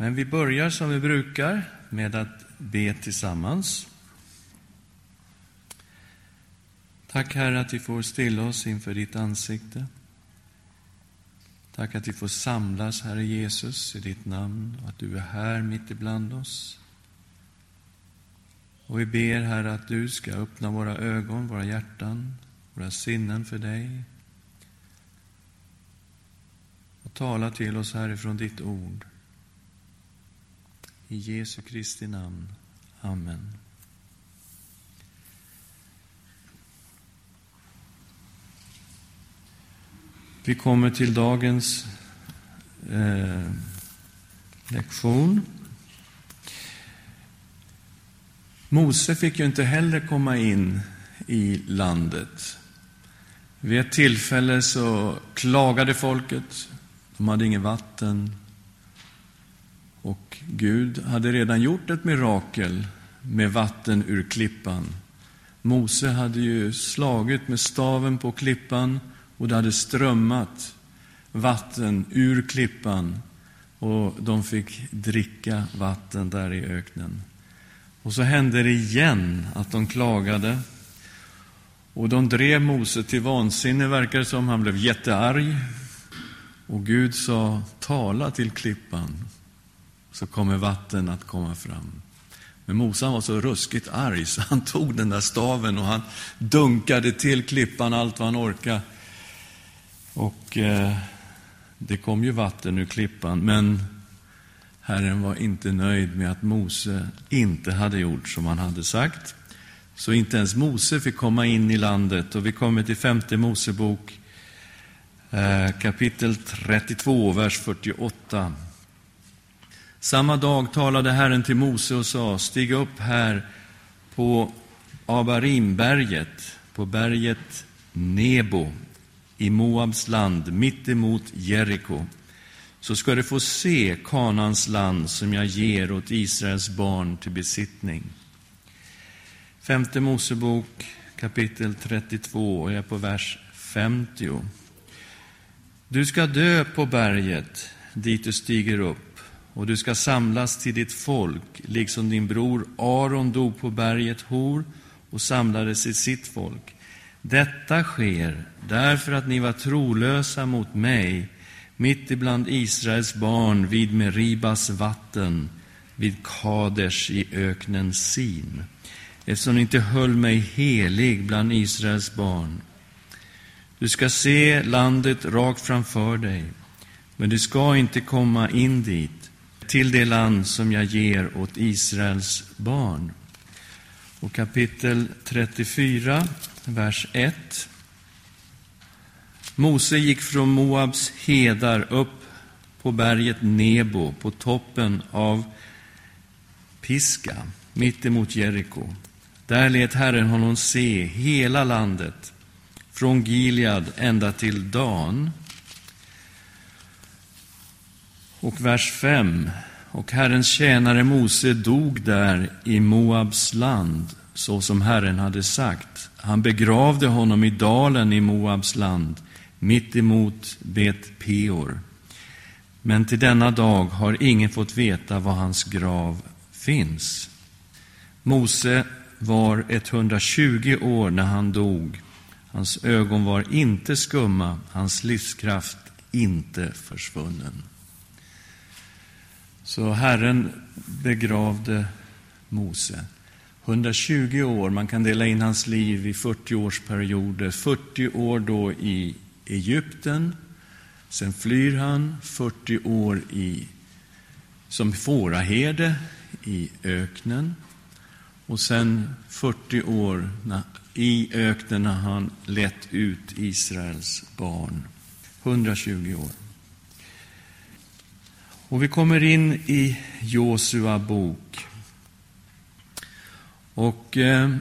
Men vi börjar som vi brukar med att be tillsammans. Tack Herre att vi får stilla oss inför ditt ansikte. Tack att vi får samlas, Herre Jesus, i ditt namn och att du är här mitt ibland oss. Och vi ber, Herre, att du ska öppna våra ögon, våra hjärtan, våra sinnen för dig. Och tala till oss härifrån ditt ord. I Jesu Kristi namn. Amen. Vi kommer till dagens eh, lektion. Mose fick ju inte heller komma in i landet. Vid ett tillfälle så klagade folket. De hade inget vatten. Och Gud hade redan gjort ett mirakel med vatten ur klippan. Mose hade ju slagit med staven på klippan och det hade strömmat vatten ur klippan och de fick dricka vatten där i öknen. Och så hände det igen att de klagade och de drev Mose till vansinne, verkar det som. Han blev jättearg. Och Gud sa, tala till klippan, så kommer vatten att komma fram. Men Mose var så ruskigt arg, så han tog den där staven och han dunkade till klippan allt vad han orkade. Och eh, det kom ju vatten ur klippan, men Herren var inte nöjd med att Mose inte hade gjort som han hade sagt. Så inte ens Mose fick komma in i landet. Och vi kommer till femte Mosebok, eh, kapitel 32, vers 48. Samma dag talade Herren till Mose och sa, stig upp här på Abarimberget, på berget Nebo i Moabs land, mitt emot Jeriko, så ska du få se Kanans land som jag ger åt Israels barn till besittning. Femte Mosebok kapitel 32 och jag är på vers 50. Du ska dö på berget dit du stiger upp och du ska samlas till ditt folk, liksom din bror Aron dog på berget Hor och samlades i sitt folk. Detta sker därför att ni var trolösa mot mig mitt ibland Israels barn vid Meribas vatten, vid Kadesh i öknen Sin, eftersom ni inte höll mig helig bland Israels barn. Du ska se landet rakt framför dig, men du ska inte komma in dit, till det land som jag ger åt Israels barn. Och kapitel 34, vers 1. Mose gick från Moabs hedar upp på berget Nebo, på toppen av Piska, mitt emot Jeriko. Där lät Herren honom se hela landet, från Gilead ända till Dan. Och vers 5. Och Herrens tjänare Mose dog där i Moabs land, så som Herren hade sagt. Han begravde honom i dalen i Moabs land, mitt emot Bet Peor. Men till denna dag har ingen fått veta var hans grav finns. Mose var 120 år när han dog. Hans ögon var inte skumma, hans livskraft inte försvunnen. Så Herren begravde Mose. 120 år, man kan dela in hans liv i 40 årsperioder. 40 år då i Egypten. Sen flyr han 40 år i, som fåraherde i öknen. Och sen 40 år i öknen när han lett ut Israels barn. 120 år. Och vi kommer in i Josua bok. Och eh,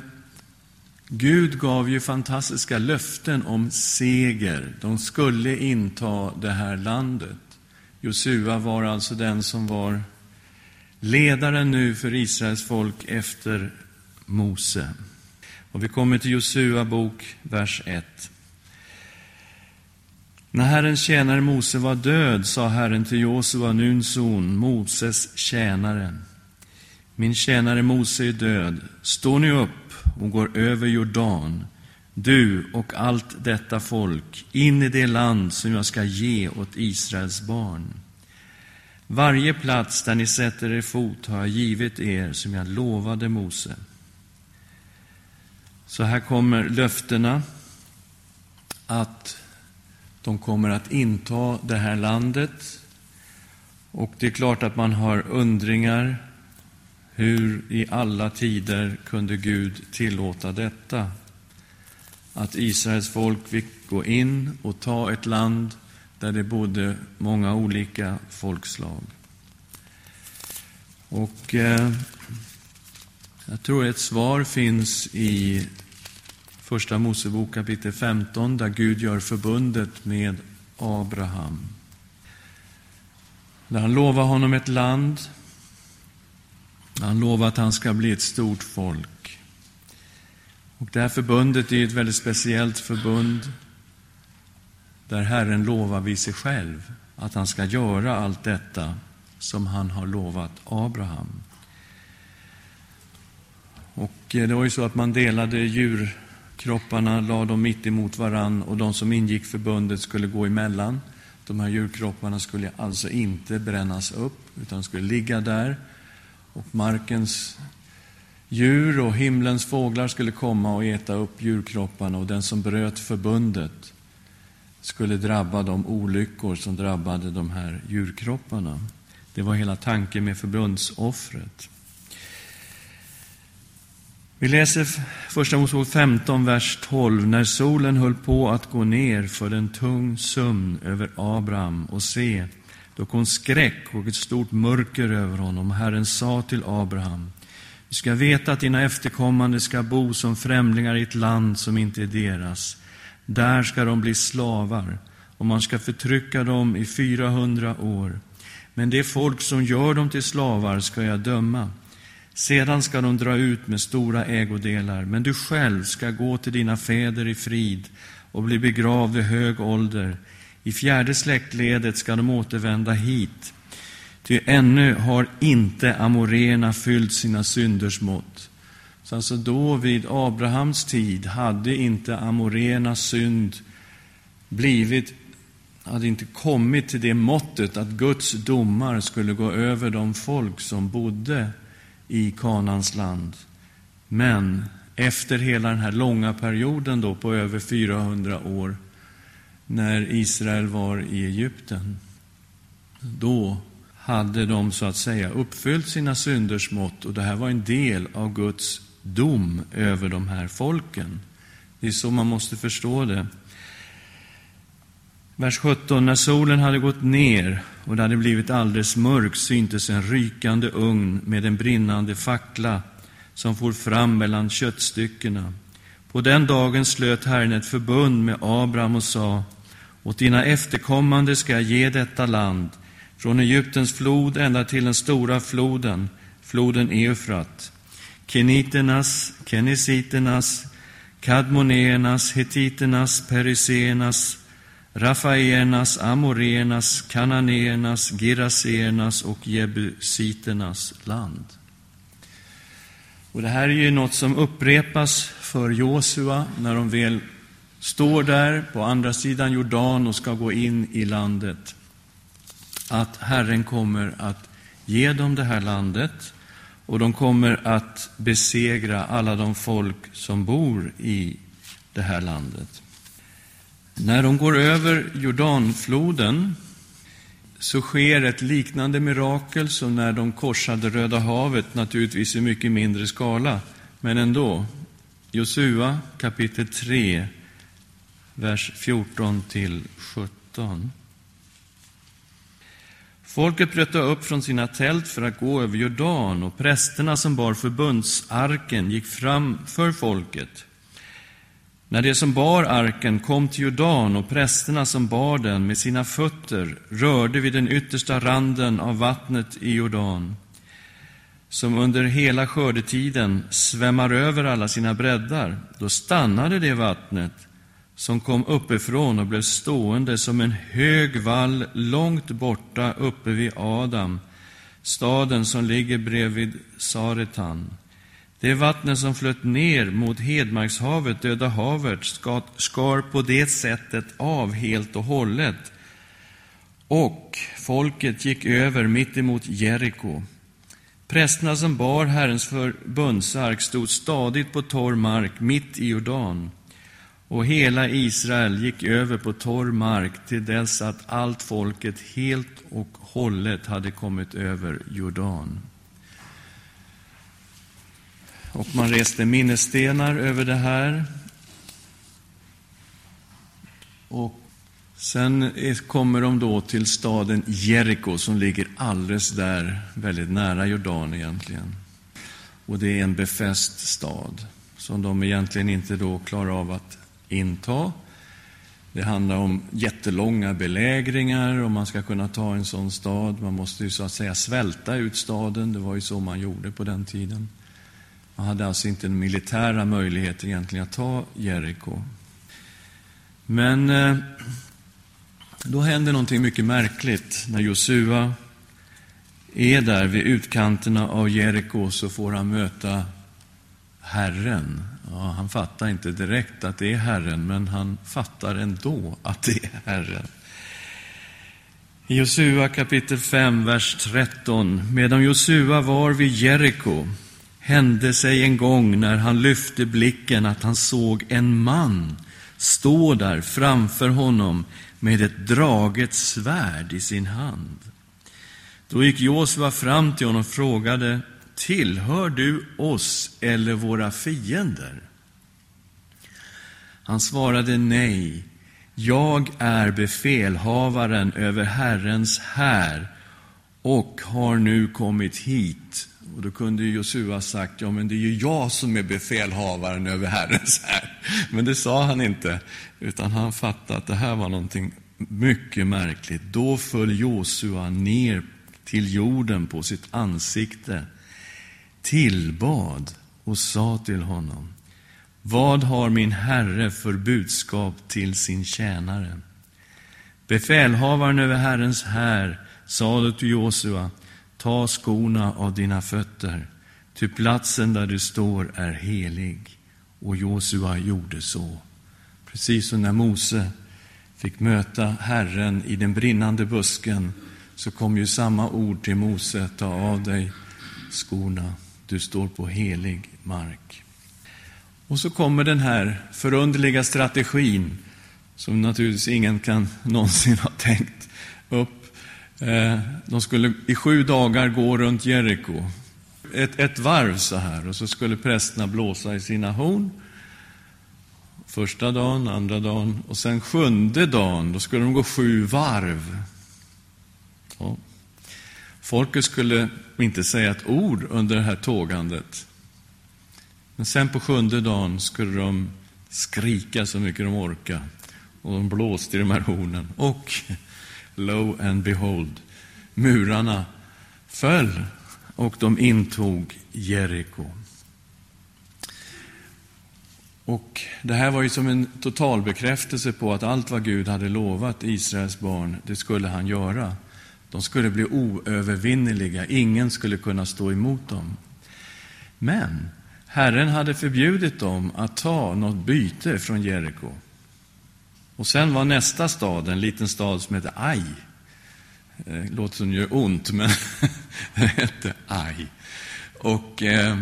Gud gav ju fantastiska löften om seger. De skulle inta det här landet. Josua var alltså den som var ledaren nu för Israels folk efter Mose. Och vi kommer till Josua bok, vers 1. När Herrens tjänare Mose var död sa Herren till Josua, Nuns son, Moses tjänare. Min tjänare Mose är död. Stå nu upp och går över Jordan, du och allt detta folk, in i det land som jag ska ge åt Israels barn. Varje plats där ni sätter er fot har jag givit er som jag lovade Mose. Så här kommer löftena att de kommer att inta det här landet. Och det är klart att man har undringar. Hur i alla tider kunde Gud tillåta detta? Att Israels folk fick gå in och ta ett land där det bodde många olika folkslag. Och eh, jag tror ett svar finns i Första Mosebok kapitel 15, där Gud gör förbundet med Abraham. Där han lovar honom ett land. Han lovar att han ska bli ett stort folk. Och det här förbundet är ett väldigt speciellt förbund där Herren lovar vid sig själv att han ska göra allt detta som han har lovat Abraham. Och eh, det var ju så att man delade djur djurkropparna, lade de mitt emot varann och de som ingick förbundet skulle gå emellan. De här djurkropparna skulle alltså inte brännas upp, utan skulle ligga där. Och markens djur och himlens fåglar skulle komma och äta upp djurkropparna och den som bröt förbundet skulle drabba de olyckor som drabbade de här djurkropparna. Det var hela tanken med förbundsoffret. Vi läser Första Mosebok 15, vers 12. När solen höll på att gå ner för en tung sömn över Abraham och se, då kom skräck och ett stort mörker över honom. Herren sa till Abraham, du ska veta att dina efterkommande ska bo som främlingar i ett land som inte är deras. Där ska de bli slavar, och man ska förtrycka dem i 400 år. Men det folk som gör dem till slavar ska jag döma. Sedan ska de dra ut med stora ägodelar, men du själv ska gå till dina fäder i frid och bli begravd vid hög ålder. I fjärde släktledet ska de återvända hit, ty ännu har inte amoréerna fyllt sina synders mått. Så alltså då, vid Abrahams tid, hade inte amoréernas synd blivit hade inte kommit till det måttet att Guds domar skulle gå över de folk som bodde i Kanans land. Men efter hela den här långa perioden då på över 400 år, när Israel var i Egypten, då hade de så att säga uppfyllt sina synders mått och det här var en del av Guds dom över de här folken. Det är så man måste förstå det. Vers 17. När solen hade gått ner och det hade blivit alldeles mörkt syntes en rykande ugn med en brinnande fackla som for fram mellan köttstyckena. På den dagen slöt Herren ett förbund med Abraham och sa Åt dina efterkommande ska jag ge detta land, från Egyptens flod ända till den stora floden, floden Eufrat. Keniternas, kenesiternas, kadmoneernas, hetiternas, periseernas, Rafaenas, Amoreernas, Kananéernas, Geraseernas och Jebusiternas land. Och det här är ju något som upprepas för Josua när de väl står där på andra sidan Jordan och ska gå in i landet. Att Herren kommer att ge dem det här landet och de kommer att besegra alla de folk som bor i det här landet. När de går över Jordanfloden så sker ett liknande mirakel som när de korsade Röda havet, naturligtvis i mycket mindre skala, men ändå. Josua kapitel 3, vers 14 till 17. Folket bröt upp från sina tält för att gå över Jordan, och prästerna som bar förbundsarken gick fram för folket. När de som bar arken kom till Jordan och prästerna som bar den med sina fötter rörde vid den yttersta randen av vattnet i Jordan, som under hela skördetiden svämmar över alla sina breddar, då stannade det vattnet som kom uppifrån och blev stående som en hög vall långt borta uppe vid Adam, staden som ligger bredvid Saretan. Det vattnet som flöt ner mot Hedmarkshavet, Döda havet, skar på det sättet av helt och hållet. Och folket gick över mitt emot Jeriko. Prästerna som bar Herrens förbundsark stod stadigt på torr mark mitt i Jordan. Och hela Israel gick över på torr mark till dess att allt folket helt och hållet hade kommit över Jordan. Och man reste minnesstenar över det här. Och sen kommer de då till staden Jeriko som ligger alldeles där, väldigt nära Jordan egentligen. Och det är en befäst stad som de egentligen inte då klarar av att inta. Det handlar om jättelånga belägringar om man ska kunna ta en sån stad. Man måste ju så att säga svälta ut staden. Det var ju så man gjorde på den tiden. Man hade alltså inte den militära möjligheter egentligen att ta Jeriko. Men eh, då händer någonting mycket märkligt. När Josua är där vid utkanterna av Jeriko så får han möta Herren. Ja, han fattar inte direkt att det är Herren, men han fattar ändå att det är Herren. I Josua kapitel 5, vers 13. Medan Josua var vid Jeriko hände sig en gång när han lyfte blicken att han såg en man stå där framför honom med ett draget svärd i sin hand. Då gick Josua fram till honom och frågade Tillhör du oss eller våra fiender? Han svarade nej. Jag är befälhavaren över Herrens här och har nu kommit hit. Och då kunde Josua ha sagt, ja men det är ju jag som är befälhavaren över Herrens här. Men det sa han inte, utan han fattade att det här var någonting mycket märkligt. Då föll Josua ner till jorden på sitt ansikte, tillbad och sa till honom, vad har min herre för budskap till sin tjänare? Befälhavaren över Herrens här sade till Josua, ta skorna av dina fötter, ty platsen där du står är helig. Och Josua gjorde så. Precis som när Mose fick möta Herren i den brinnande busken, så kom ju samma ord till Mose, ta av dig skorna, du står på helig mark. Och så kommer den här förunderliga strategin, som naturligtvis ingen kan någonsin ha tänkt upp. Eh, de skulle i sju dagar gå runt Jeriko, ett, ett varv så här, och så skulle prästerna blåsa i sina horn. Första dagen, andra dagen och sen sjunde dagen, då skulle de gå sju varv. Ja. Folket skulle inte säga ett ord under det här tågandet. Men sen på sjunde dagen skulle de skrika så mycket de orkade. Och de blåste i de här hornen. Och lo and behold, murarna föll och de intog Jeriko. Och Det här var ju som en totalbekräftelse på att allt vad Gud hade lovat Israels barn, det skulle han göra. De skulle bli oövervinneliga, ingen skulle kunna stå emot dem. Men Herren hade förbjudit dem att ta något byte från Jeriko. Och sen var nästa stad en liten stad som hette Ai. Det låter som det gör ont, men det hette Ai. Och eh,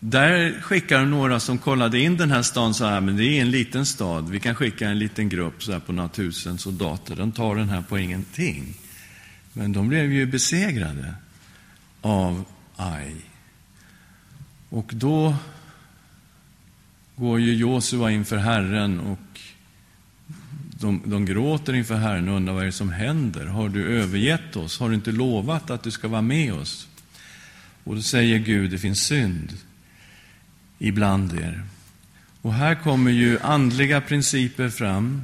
där skickade de några som kollade in den här staden så här, men det är en liten stad, vi kan skicka en liten grupp så här på några tusen soldater, Den tar den här på ingenting. Men de blev ju besegrade av Ai. Och då går ju Josua inför Herren och de, de gråter inför Herren och undrar vad det är som händer. Har du övergett oss? Har du inte lovat att du ska vara med oss? Och då säger Gud, det finns synd ibland er. Och här kommer ju andliga principer fram,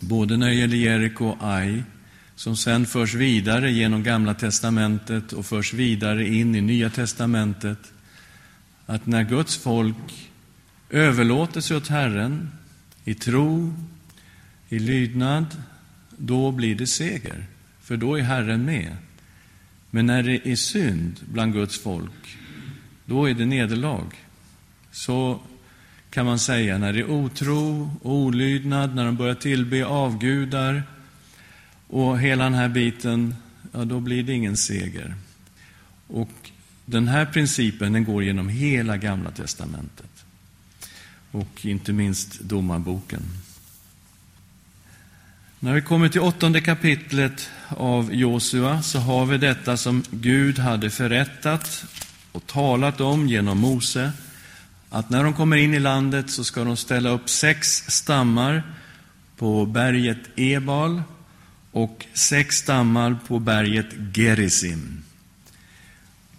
både när det gäller Jeriko och Ai, som sen förs vidare genom Gamla testamentet och förs vidare in i Nya testamentet att när Guds folk överlåter sig åt Herren i tro, i lydnad, då blir det seger. För då är Herren med. Men när det är synd bland Guds folk, då är det nederlag. Så kan man säga, när det är otro och olydnad, när de börjar tillbe avgudar och hela den här biten, ja, då blir det ingen seger. Och den här principen den går genom hela Gamla testamentet och inte minst Domarboken. När vi kommer till åttonde kapitlet av Josua så har vi detta som Gud hade förrättat och talat om genom Mose. Att när de kommer in i landet så ska de ställa upp sex stammar på berget Ebal och sex stammar på berget Gerizim.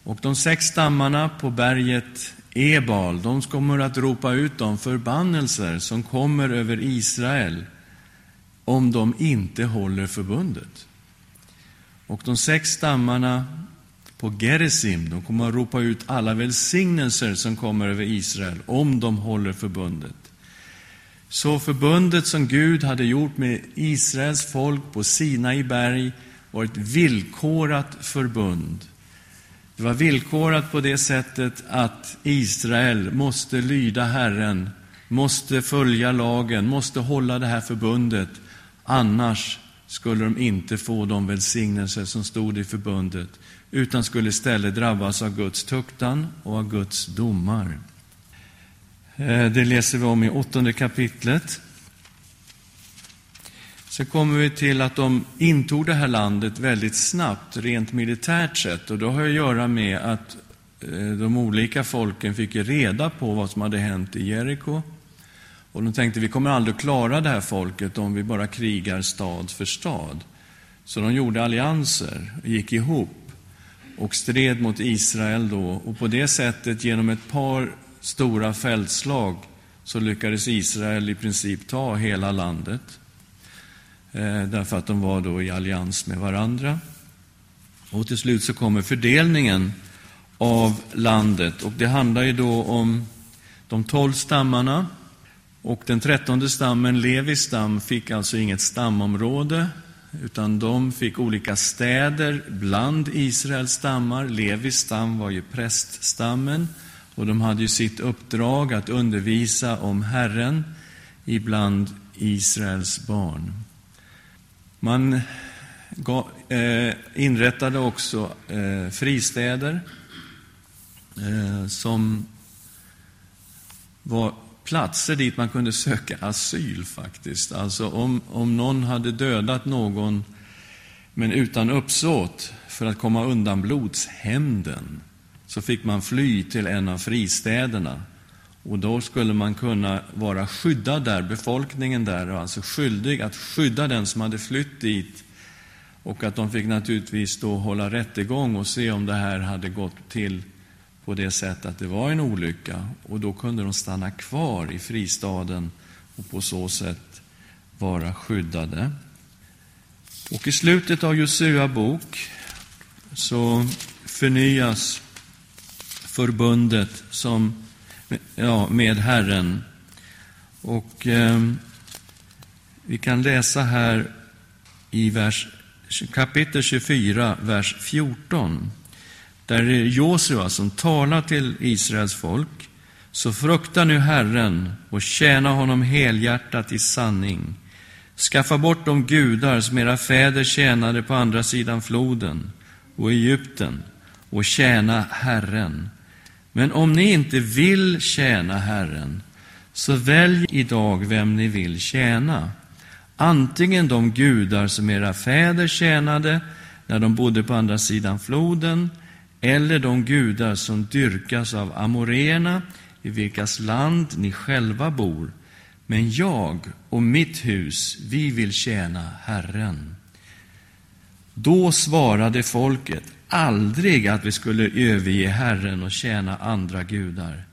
Och de sex stammarna på berget Ebal, de kommer att ropa ut de förbannelser som kommer över Israel om de inte håller förbundet. Och de sex stammarna på Gerizim, de kommer att ropa ut alla välsignelser som kommer över Israel om de håller förbundet. Så förbundet som Gud hade gjort med Israels folk på Sinai berg var ett villkorat förbund. Det var villkorat på det sättet att Israel måste lyda Herren, måste följa lagen, måste hålla det här förbundet. Annars skulle de inte få de välsignelser som stod i förbundet, utan skulle istället drabbas av Guds tuktan och av Guds domar. Eh, det läser vi om i åttonde kapitlet. Så kommer vi till att de intog det här landet väldigt snabbt, rent militärt sett. Och det har att göra med att eh, de olika folken fick reda på vad som hade hänt i Jeriko. Och de tänkte, vi kommer aldrig att klara det här folket om vi bara krigar stad för stad. Så de gjorde allianser, gick ihop och stred mot Israel då. Och på det sättet, genom ett par stora fältslag, så lyckades Israel i princip ta hela landet. Eh, därför att de var då i allians med varandra. Och till slut så kommer fördelningen av landet. Och det handlar ju då om de tolv stammarna. Och den trettonde stammen, Levis stam, fick alltså inget stamområde, utan de fick olika städer bland Israels stammar. Levis stam var ju präststammen, och de hade ju sitt uppdrag att undervisa om Herren ibland Israels barn. Man eh, inrättade också eh, fristäder eh, som var platser dit man kunde söka asyl faktiskt. Alltså om, om någon hade dödat någon men utan uppsåt för att komma undan blodshämnden så fick man fly till en av fristäderna. Och då skulle man kunna vara skyddad där, befolkningen där var alltså skyldig att skydda den som hade flytt dit. Och att de fick naturligtvis då hålla rättegång och se om det här hade gått till på det sättet att det var en olycka. Och då kunde de stanna kvar i fristaden och på så sätt vara skyddade. Och i slutet av Josua bok så förnyas förbundet som, ja, med Herren. Och eh, vi kan läsa här i vers, kapitel 24, vers 14. Där är det Josua som talar till Israels folk. Så frukta nu Herren och tjäna honom helhjärtat i sanning. Skaffa bort de gudar som era fäder tjänade på andra sidan floden och Egypten och tjäna Herren. Men om ni inte vill tjäna Herren, så välj idag vem ni vill tjäna. Antingen de gudar som era fäder tjänade när de bodde på andra sidan floden, eller de gudar som dyrkas av amoréerna, i vilkas land ni själva bor. Men jag och mitt hus, vi vill tjäna Herren. Då svarade folket, aldrig att vi skulle överge Herren och tjäna andra gudar.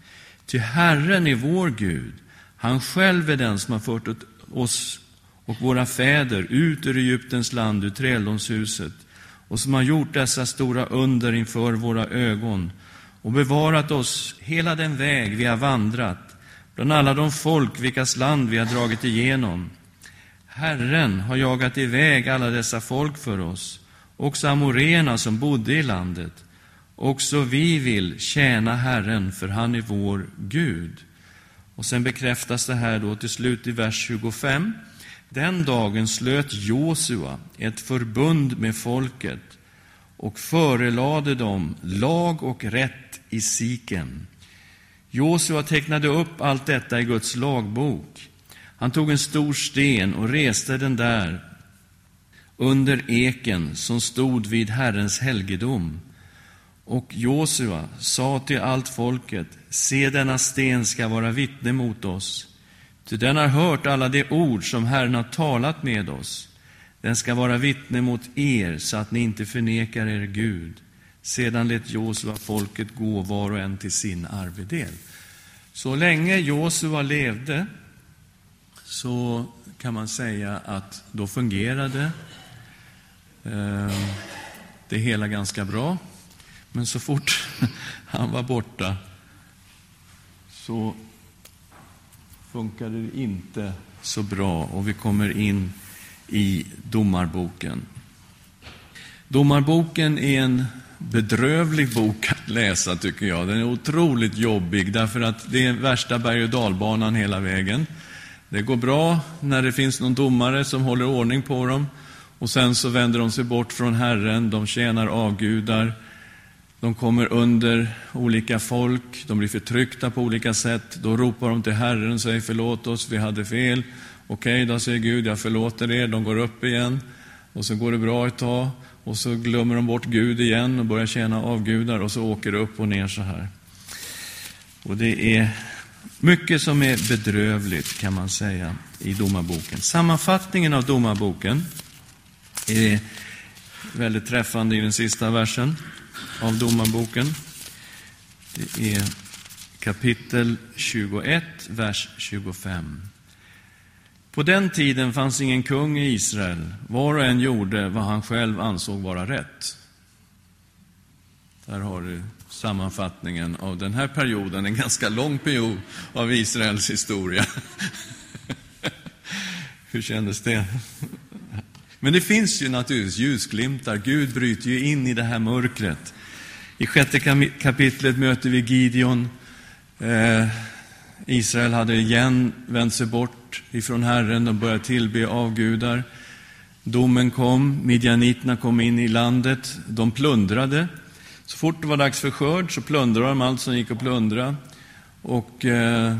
Ty Herren är vår Gud. Han själv är den som har fört oss och våra fäder ut ur Egyptens land, ur träldomshuset, och som har gjort dessa stora under inför våra ögon och bevarat oss hela den väg vi har vandrat, bland alla de folk vilkas land vi har dragit igenom. Herren har jagat iväg alla dessa folk för oss, också amorena som bodde i landet. Också vi vill tjäna Herren, för han är vår Gud. Och sen bekräftas det här då till slut i vers 25. Den dagen slöt Josua ett förbund med folket och förelade dem lag och rätt i Siken. Josua tecknade upp allt detta i Guds lagbok. Han tog en stor sten och reste den där under eken som stod vid Herrens helgedom. Och Josua sa till allt folket, se denna sten ska vara vittne mot oss, ty den har hört alla de ord som Herren har talat med oss. Den ska vara vittne mot er, så att ni inte förnekar er Gud. Sedan lät Josua folket gå var och en till sin arvedel. Så länge Josua levde så kan man säga att då fungerade eh, det hela ganska bra. Men så fort han var borta så funkade det inte så bra och vi kommer in i Domarboken. Domarboken är en bedrövlig bok att läsa, tycker jag. Den är otroligt jobbig, därför att det är värsta berg och dalbanan hela vägen. Det går bra när det finns någon domare som håller ordning på dem, och sen så vänder de sig bort från Herren, de tjänar avgudar, de kommer under olika folk, de blir förtryckta på olika sätt. Då ropar de till Herren och säger förlåt oss, vi hade fel. Okej, då säger Gud, jag förlåter er. De går upp igen och så går det bra ett tag och så glömmer de bort Gud igen och börjar tjäna avgudar och så åker det upp och ner så här. Och det är mycket som är bedrövligt kan man säga i domarboken. Sammanfattningen av domarboken är väldigt träffande i den sista versen av domarboken. Det är kapitel 21, vers 25. På den tiden fanns ingen kung i Israel. Var och en gjorde vad han själv ansåg vara rätt. Där har du sammanfattningen av den här perioden, en ganska lång period av Israels historia. Hur kändes det? Men det finns ju naturligtvis ljusglimtar. Gud bryter ju in i det här mörkret. I sjätte kapitlet möter vi Gideon. Eh, Israel hade igen vänt sig bort ifrån Herren och började tillbe avgudar. Domen kom, midjaniterna kom in i landet, de plundrade. Så fort det var dags för skörd så plundrade de allt som gick att plundra. Och eh,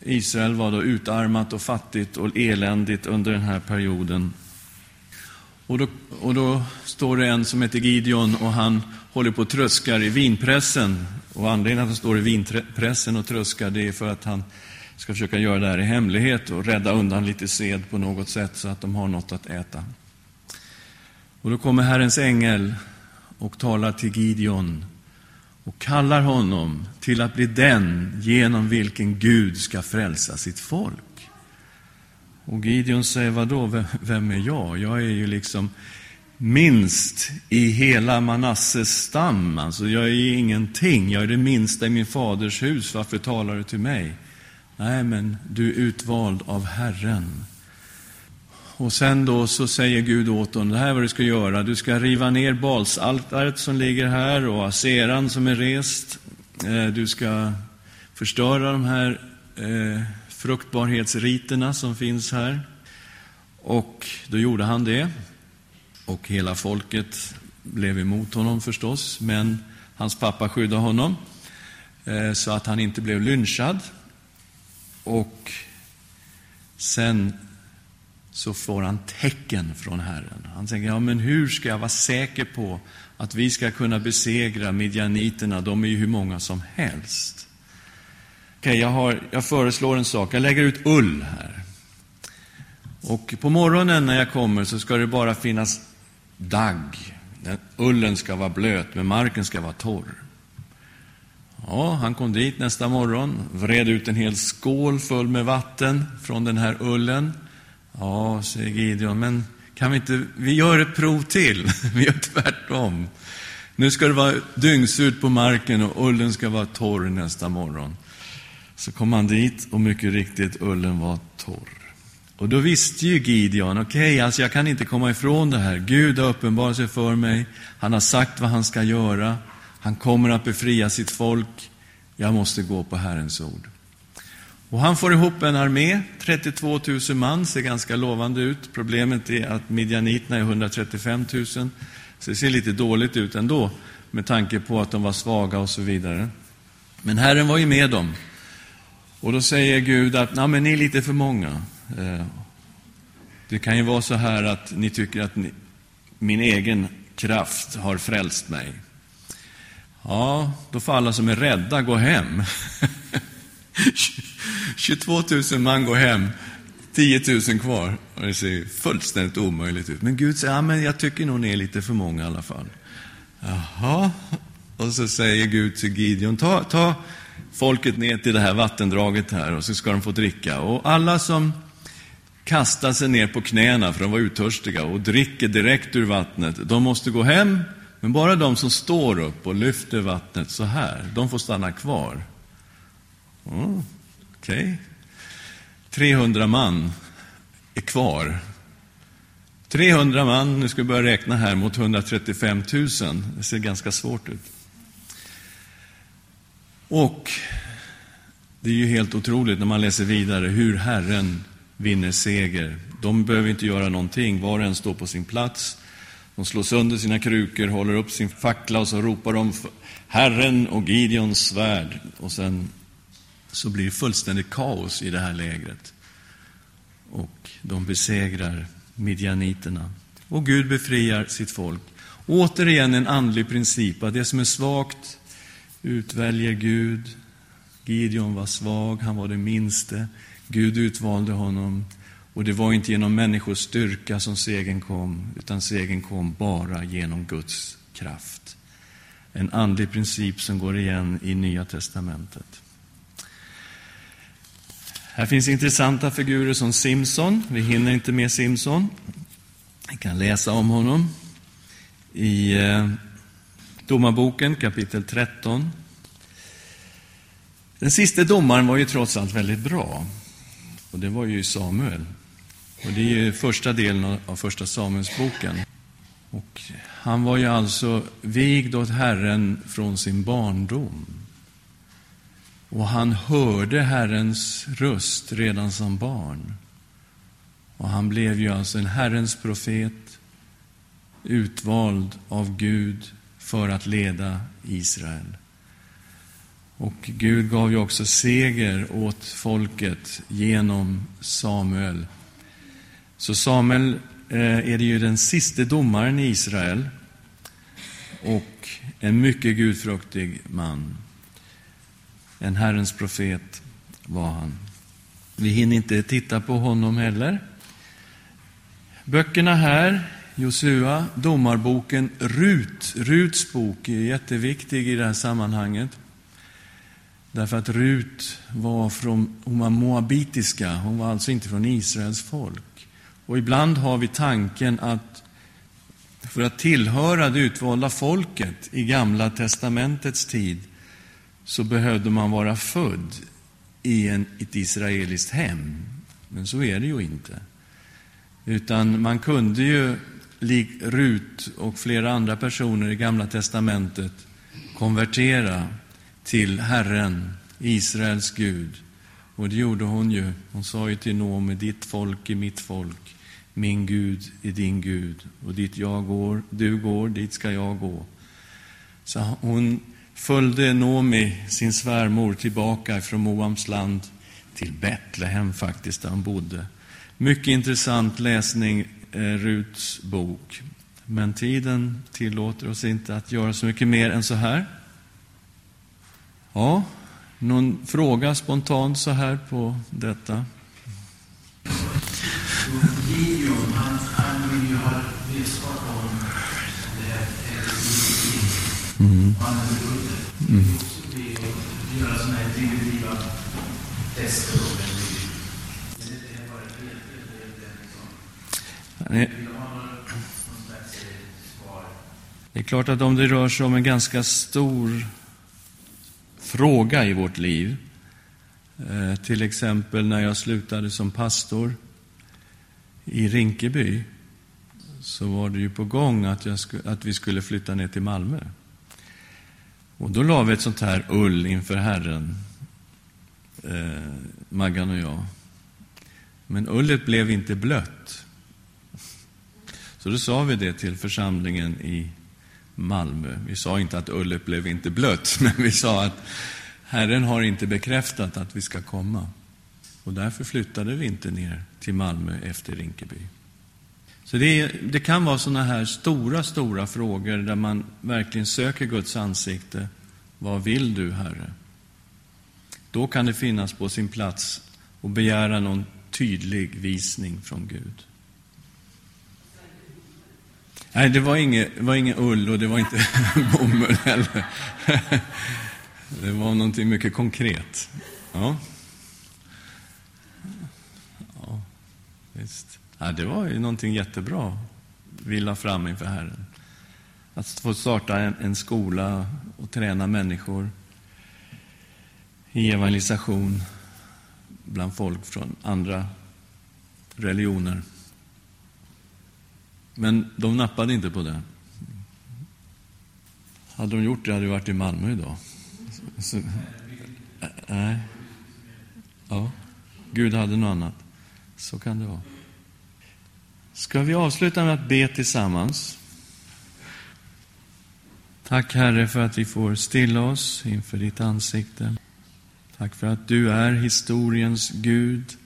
Israel var då utarmat och fattigt och eländigt under den här perioden. Och då, och då står det en som heter Gideon och han håller på och tröskar i vinpressen. Och anledningen att han står i vinpressen och tröskar det är för att han ska försöka göra det här i hemlighet och rädda undan lite sed på något sätt så att de har något att äta. Och då kommer Herrens ängel och talar till Gideon och kallar honom till att bli den genom vilken Gud ska frälsa sitt folk. Och Gideon säger, vadå, vem är jag? Jag är ju liksom minst i hela Manasses stam. Alltså, jag är ingenting. Jag är det minsta i min faders hus. Varför talar du till mig? Nej, men du är utvald av Herren. Och sen då så säger Gud åt honom, det här är vad du ska göra. Du ska riva ner balsaltaret som ligger här och aseran som är rest. Eh, du ska förstöra de här eh, fruktbarhetsriterna som finns här. Och då gjorde han det. Och hela folket blev emot honom förstås, men hans pappa skyddade honom eh, så att han inte blev lynchad. Och sen så får han tecken från Herren. Han tänker, ja men hur ska jag vara säker på att vi ska kunna besegra midjaniterna? De är ju hur många som helst. Okej, jag, jag föreslår en sak. Jag lägger ut ull här. Och på morgonen när jag kommer så ska det bara finnas dagg. Ullen ska vara blöt, men marken ska vara torr. Ja, han kom dit nästa morgon, vred ut en hel skål full med vatten från den här ullen. Ja, säger Gideon, men kan vi inte, vi gör ett prov till. Vi gör tvärtom. Nu ska det vara dyngsurt på marken och ullen ska vara torr nästa morgon. Så kom han dit och mycket riktigt, ullen var torr. Och då visste ju Gideon, okej, okay, alltså jag kan inte komma ifrån det här. Gud har uppenbarat sig för mig. Han har sagt vad han ska göra. Han kommer att befria sitt folk. Jag måste gå på Herrens ord. Och han får ihop en armé, 32 000 man, ser ganska lovande ut. Problemet är att midjaniterna är 135 000, så det ser lite dåligt ut ändå, med tanke på att de var svaga och så vidare. Men Herren var ju med dem. Och då säger Gud att, nej men ni är lite för många. Eh, det kan ju vara så här att ni tycker att ni, min egen kraft har frälst mig. Ja, då får alla som är rädda gå hem. 22 000 man går hem, 10 000 kvar. Och det ser fullständigt omöjligt ut. Men Gud säger, ja, men jag tycker nog ni är lite för många i alla fall. Jaha. Och så säger Gud till Gideon, ta, ta folket ner till det här vattendraget här och så ska de få dricka. Och alla som kastar sig ner på knäna, för de var uttörstiga, och dricker direkt ur vattnet, de måste gå hem. Men bara de som står upp och lyfter vattnet så här, de får stanna kvar. Oh, Okej. Okay. 300 man är kvar. 300 man, nu ska vi börja räkna här, mot 135 000. Det ser ganska svårt ut. Och det är ju helt otroligt när man läser vidare hur Herren vinner seger. De behöver inte göra någonting, var och en står på sin plats. De slår sönder sina krukor, håller upp sin fackla och så ropar de Herren och Gideons svärd. Och sen så blir det fullständigt kaos i det här lägret. Och de besegrar midjaniterna. Och Gud befriar sitt folk. Återigen en andlig princip, att det som är svagt utväljer Gud. Gideon var svag, han var den minste. Gud utvalde honom. Och det var inte genom människors styrka som segern kom, utan segern kom bara genom Guds kraft. En andlig princip som går igen i Nya testamentet. Här finns intressanta figurer som Simson. Vi hinner inte med Simson. Vi kan läsa om honom i eh, Domarboken kapitel 13. Den sista domaren var ju trots allt väldigt bra. Och det var ju Samuel. Och det är ju första delen av första Samuelsboken. Och han var ju alltså vigd åt Herren från sin barndom. Och han hörde Herrens röst redan som barn. Och han blev ju alltså en Herrens profet, utvald av Gud för att leda Israel. Och Gud gav ju också seger åt folket genom Samuel. Så Samuel eh, är det ju den siste domaren i Israel och en mycket gudfruktig man. En Herrens profet var han. Vi hinner inte titta på honom heller. Böckerna här, Josua, Domarboken, Rut. Ruts bok är jätteviktig i det här sammanhanget. Därför att Rut var från, hon var moabitiska, hon var alltså inte från Israels folk. Och ibland har vi tanken att för att tillhöra det utvalda folket i Gamla testamentets tid så behövde man vara född i en, ett israeliskt hem. Men så är det ju inte. Utan man kunde ju, lik Rut och flera andra personer i Gamla testamentet, konvertera till Herren, Israels Gud. Och det gjorde hon ju. Hon sa ju till Noomi, ditt folk är mitt folk, min Gud är din Gud. Och dit jag går, du går, dit ska jag gå. Så hon följde Nomi, sin svärmor, tillbaka från Moams land till Betlehem faktiskt, där hon bodde. Mycket intressant läsning, Ruts bok. Men tiden tillåter oss inte att göra så mycket mer än så här. Ja, någon fråga spontant så här på detta? Gideon, han, han vill ju ha vetskap om det här mm. Han mm. göra sådana här primitiva tester. Det är klart att om det rör sig om en ganska stor fråga i vårt liv, eh, till exempel när jag slutade som pastor i Rinkeby så var det ju på gång att, jag att vi skulle flytta ner till Malmö. Och då la vi ett sånt här ull inför Herren, eh, Maggan och jag. Men ullet blev inte blött. Så då sa vi det till församlingen i Malmö. Vi sa inte att ullet blev inte blött, men vi sa att Herren har inte bekräftat att vi ska komma. Och därför flyttade vi inte ner till Malmö efter Rinkeby. Så det, det kan vara sådana här stora, stora frågor där man verkligen söker Guds ansikte. Vad vill du, Herre? Då kan det finnas på sin plats att begära någon tydlig visning från Gud. Nej, det var ingen var ingen ull och det var inte bomull heller. Det var någonting mycket konkret. Ja. Ja, visst. Ja, det var ju någonting jättebra vi la fram inför Herren. Att få starta en, en skola och träna människor i evangelisation bland folk från andra religioner. Men de nappade inte på det. Hade de gjort det hade vi varit i Malmö idag. Så, nej. Ja, Gud hade något annat. Så kan det vara. Ska vi avsluta med att be tillsammans? Tack Herre för att vi får stilla oss inför ditt ansikte. Tack för att du är historiens Gud.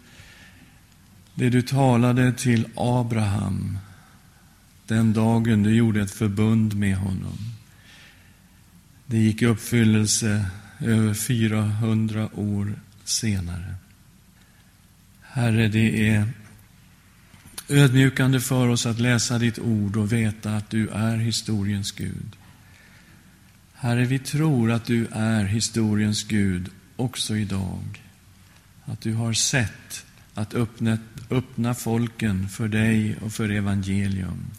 Det du talade till Abraham den dagen du gjorde ett förbund med honom. Det gick i uppfyllelse över 400 år senare. Herre, det är ödmjukande för oss att läsa ditt ord och veta att du är historiens Gud. Herre, vi tror att du är historiens Gud också idag. Att du har sett att öppna, öppna folken för dig och för evangelium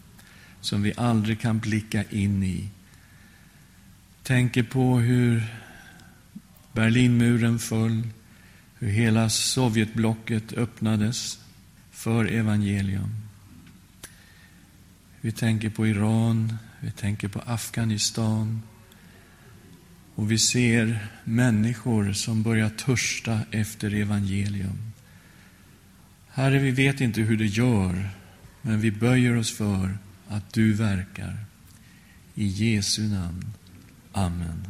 som vi aldrig kan blicka in i. Tänker på hur Berlinmuren föll, hur hela Sovjetblocket öppnades för evangelium. Vi tänker på Iran, vi tänker på Afghanistan. Och vi ser människor som börjar törsta efter evangelium. Herre, vi vet inte hur det gör, men vi böjer oss för att du verkar. I Jesu namn. Amen.